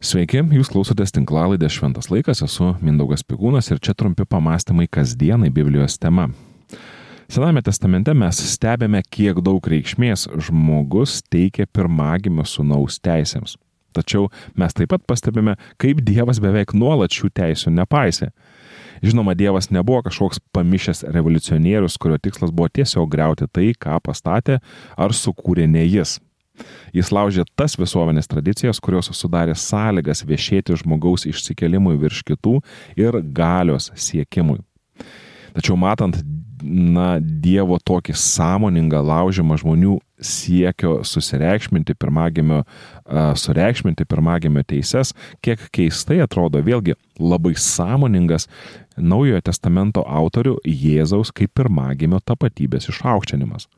Sveiki, jūs klausotės tinklalaidės Šventas laikas, esu Mindaugas Pigūnas ir čia trumpi pamastymai kasdienai Biblijos tema. Sename testamente mes stebėme, kiek daug reikšmės žmogus teikia pirmagimio sunaus teisėms. Tačiau mes taip pat pastebime, kaip Dievas beveik nuolat šių teisų nepaisė. Žinoma, Dievas nebuvo kažkoks pamišęs revoliucionierius, kurio tikslas buvo tiesiog greuti tai, ką pastatė ar sukūrė ne jis. Jis laužė tas visuomenės tradicijas, kurios sudarė sąlygas viešėti žmogaus išsikelimui virš kitų ir galios siekimui. Tačiau matant, na, Dievo tokį sąmoningą laužimą žmonių siekio susireikšminti pirmagimio, uh, sureikšminti pirmagimio teises, kiek keistai atrodo vėlgi labai sąmoningas Naujojo testamento autorių Jėzaus kaip pirmagimio tapatybės išaukštinimas.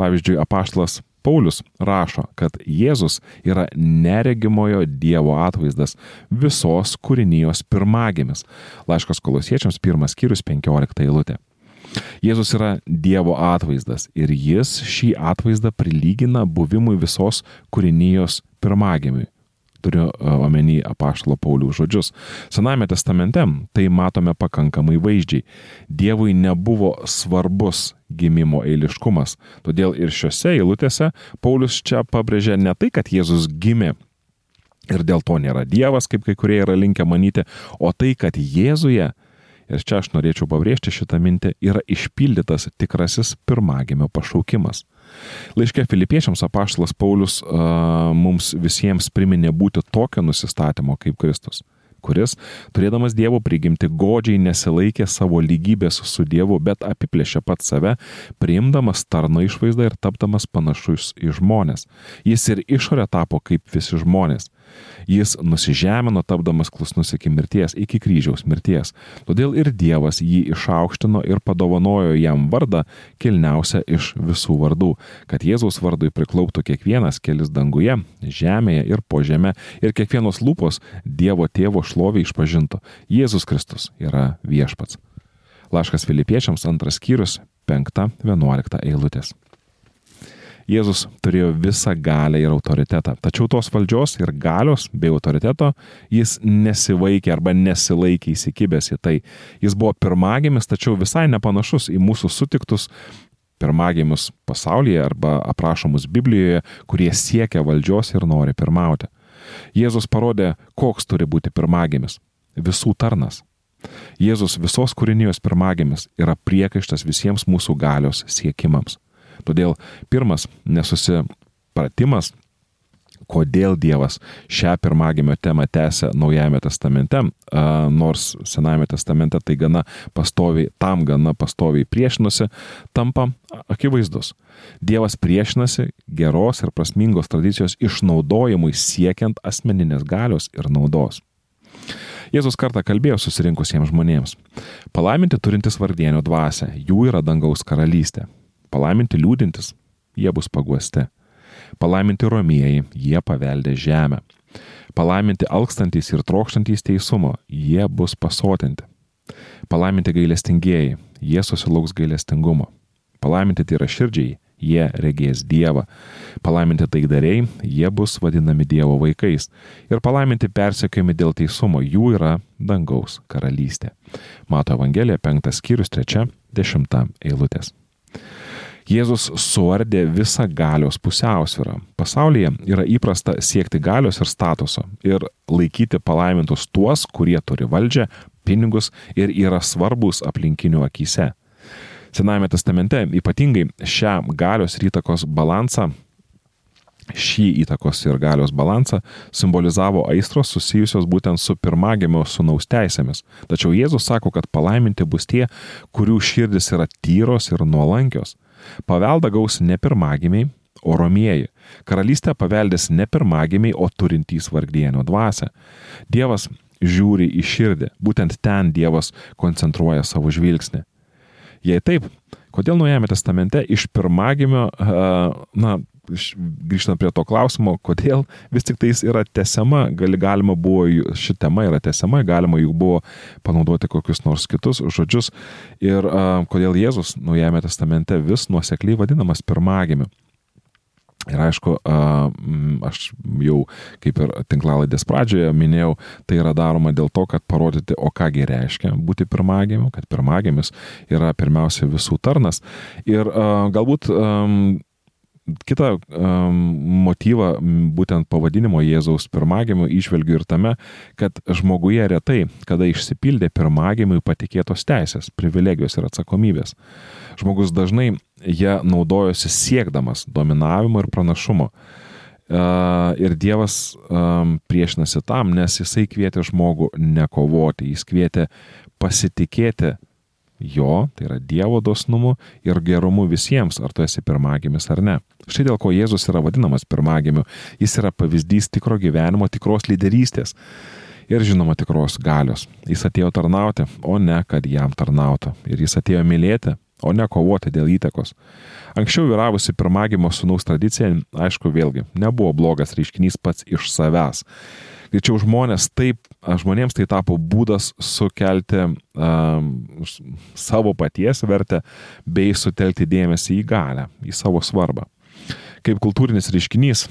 Pavyzdžiui, apaštlas Paulius rašo, kad Jėzus yra neregimojo Dievo atvaizdas visos kūrinijos pirmagimis. Laiškas kolosiečiams pirmas skyrius 15 eilutė. Jėzus yra Dievo atvaizdas ir jis šį atvaizdą prilygina buvimui visos kūrinijos pirmagimiui turiu e, omeny apaštalo Paulių žodžius. Sename testamente tai matome pakankamai vaizdžiai. Dievui nebuvo svarbus gimimo eiliškumas. Todėl ir šiuose eilutėse Paulius čia pabrėžia ne tai, kad Jėzus gimė ir dėl to nėra Dievas, kaip kai kurie yra linkę manyti, o tai, kad Jėzuje, ir čia aš norėčiau pabrėžti šitą mintį, yra išpildytas tikrasis pirmagimio pašaukimas. Laiške filipiečiams apaštalas Paulius uh, mums visiems priminė būti tokio nusistatymo kaip Kristus kuris, turėdamas Dievo prigimti, godžiai nesilaikė savo lygybės su Dievu, bet apiplėšė pat save, priimdamas tarno išvaizdą ir tapdamas panašus į žmonės. Jis ir išorė tapo kaip visi žmonės. Jis nusižemino tapdamas klusnus iki mirties, iki kryžiaus mirties. Todėl ir Dievas jį išaukštino ir padovanojo jam vardą kilniausią iš visų vardų, kad Jėzaus vardui priklauptų kiekvienas kelis danguje, žemėje ir po žemė ir kiekvienos lūpos Dievo tėvo šlovė išpažintų. Jėzus Kristus yra viešpats. Laškas Filipiečiams antras skyrius 5-11 eilutės. Jėzus turėjo visą galę ir autoritetą. Tačiau tos valdžios ir galios bei autoriteto jis nesivaikė arba nesilaikė įsikibęs į tai. Jis buvo pirmagimis, tačiau visai nepanašus į mūsų sutiktus pirmagimius pasaulyje arba aprašomus Biblijoje, kurie siekia valdžios ir nori pirmauti. Jėzus parodė, koks turi būti pirmagimis - visų tarnas. Jėzus visos kūrinijos pirmagimis yra priekaištas visiems mūsų galios siekimams. Todėl pirmas nesusipratimas, kodėl Dievas šią pirmagimio temą tęsia Naujajame testamente, nors Senajame testamente tai gana pastoviai, tam gana pastoviai priešinasi, tampa akivaizdus. Dievas priešinasi geros ir prasmingos tradicijos išnaudojimui siekiant asmeninės galios ir naudos. Jėzus kartą kalbėjo susirinkusiems žmonėms. Palaiminti turintis vardienio dvasę, jų yra dangaus karalystė. Palaiminti liūdintis, jie bus paguosti. Palaiminti romieji, jie paveldė žemę. Palaiminti alkstantys ir trokštantys teisumo, jie bus pasotinti. Palaiminti gailestingieji, jie susilauks gailestingumo. Palaiminti tai yra širdžiai, jie regės Dievą. Palaiminti taikdariai, jie bus vadinami Dievo vaikais. Ir palaiminti persekiojami dėl teisumo, jų yra dangaus karalystė. Mato Evangelija 5 skyrius 3-10 eilutės. Jėzus suardė visą galios pusiausvyrą. Pasaulyje yra įprasta siekti galios ir statuso ir laikyti palaimintus tuos, kurie turi valdžią, pinigus ir yra svarbus aplinkinių akise. Senajame testamente ypatingai šią galios ir įtakos balansą Šį įtakos ir galios balansą simbolizavo aistros susijusios būtent su pirmagimio sunaus teisėmis. Tačiau Jėzus sako, kad palaiminti bus tie, kurių širdis yra tyros ir nuolankios. Paveldą gaus ne pirmagimiai, o romieji. Karalystę paveldės ne pirmagimiai, o turintys vargdienio dvasę. Dievas žiūri į širdį, būtent ten Dievas koncentruoja savo žvilgsnį. Jei taip, kodėl Naujame testamente iš pirmagimio, na, grįžtant prie to klausimo, kodėl vis tik tais yra tesama, gali, galima buvo, ši tema yra tesama, galima juk buvo panaudoti kokius nors kitus žodžius ir uh, kodėl Jėzus Naujajame testamente vis nuosekliai vadinamas pirmagimiu. Ir aišku, aš jau kaip ir tinklalaidės pradžioje minėjau, tai yra daroma dėl to, kad parodyti, o kągi reiškia būti pirmagimiu, kad pirmagimis yra pirmiausia visų tarnas. Ir galbūt kitą um, motyvą, būtent pavadinimo Jėzaus pirmagimiu, išvelgiu ir tame, kad žmoguje retai, kada išsipildė pirmagimiui patikėtos teisės, privilegijos ir atsakomybės. Žmogus dažnai ją naudojosi siekdamas dominavimo ir pranašumo. Uh, ir Dievas um, priešinasi tam, nes jisai kvietė žmogų nekovoti, jis kvietė pasitikėti jo, tai yra Dievo dosnumu ir gerumu visiems, ar tu esi pirmagimis ar ne. Štai dėl ko Jėzus yra vadinamas pirmagimiu. Jis yra pavyzdys tikro gyvenimo, tikros lyderystės ir žinoma tikros galios. Jis atėjo tarnauti, o ne kad jam tarnautų. Ir jis atėjo mylėti, o ne kovoti dėl įtakos. Anksčiau vyravusi pirmagimo sunaus tradicija, aišku, vėlgi, nebuvo blogas reiškinys pats iš savęs. Greičiau žmonės taip, žmonėms tai tapo būdas sukelti um, savo paties vertę bei sutelkti dėmesį į galę, į savo svarbą. Kaip kultūrinis reiškinys,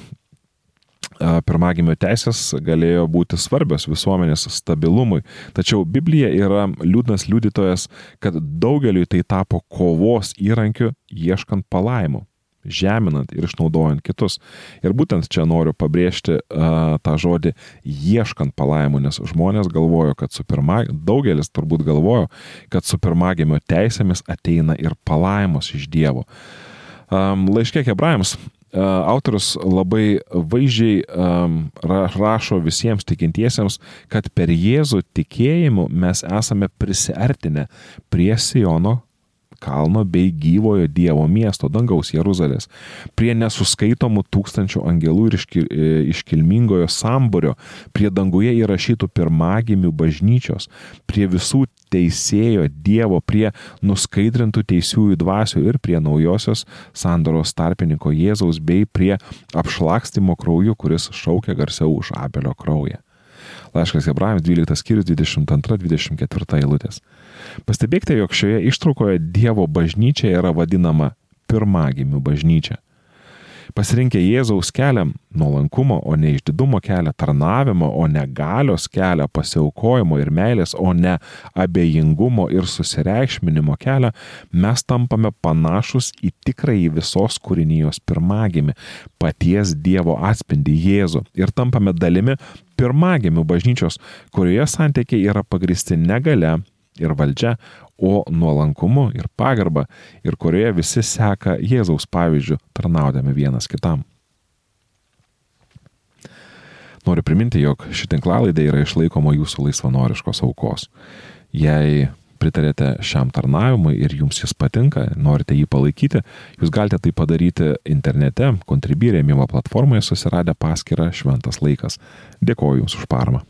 pirmagimio teisės galėjo būti svarbios visuomenės stabilumui, tačiau Biblija yra liūdnas liudytojas, kad daugeliui tai tapo kovos įrankiu ieškant palaimų žeminant ir išnaudojant kitus. Ir būtent čia noriu pabrėžti uh, tą žodį ieškant palaimų, nes žmonės galvojo, kad su pirma, daugelis turbūt galvojo, kad su pirmagimio teisėmis ateina ir palaimos iš Dievo. Um, laiškė hebrajams autorius labai vaizdžiai rašo visiems tikintiesiems, kad per Jėzų tikėjimu mes esame prisartinę prie Siono kalno bei gyvojo Dievo miesto, dangaus Jeruzalės, prie nesuskaitomų tūkstančių angelų ir e, iškilmingojo samburio, prie danguje įrašytų pirmagimių bažnyčios, prie visų teisėjo Dievo, prie nuskaidrintų teisiųjų dvasių ir prie naujosios sandoros tarpininko Jėzaus bei prie apšlakstimo krauju, kuris šaukia garsiau už Abelio kraują. Laiškas Hebrajams 12 skyrius 22-24 eilutės. Pastebėkite, jog šioje ištraukoje Dievo bažnyčia yra vadinama pirmagimių bažnyčia. Pasirinkę Jėzaus kelią, nuolankumo, o ne išdidumo kelią, tarnavimo, o ne galios kelią, pasiaukojimo ir meilės, o ne abejingumo ir susireikšminimo kelią, mes tampame panašus į tikrąjį visos kūrinijos pirmagimį, paties Dievo atspindį Jėzų ir tampame dalimi pirmagimių bažnyčios, kurioje santykiai yra pagristi negale ir valdžia, o nuolankumu ir pagarba ir kurioje visi seka Jėzaus pavyzdžių, tarnaudami vienas kitam. Noriu priminti, jog ši tinklalaidė yra išlaikoma jūsų laisvanoriškos aukos. Jei pritarėte šiam tarnavimui ir jums jis patinka, norite jį palaikyti, jūs galite tai padaryti internete, kontribį rėmimo platformoje susiradę paskirą Šventas laikas. Dėkoju Jums už paramą.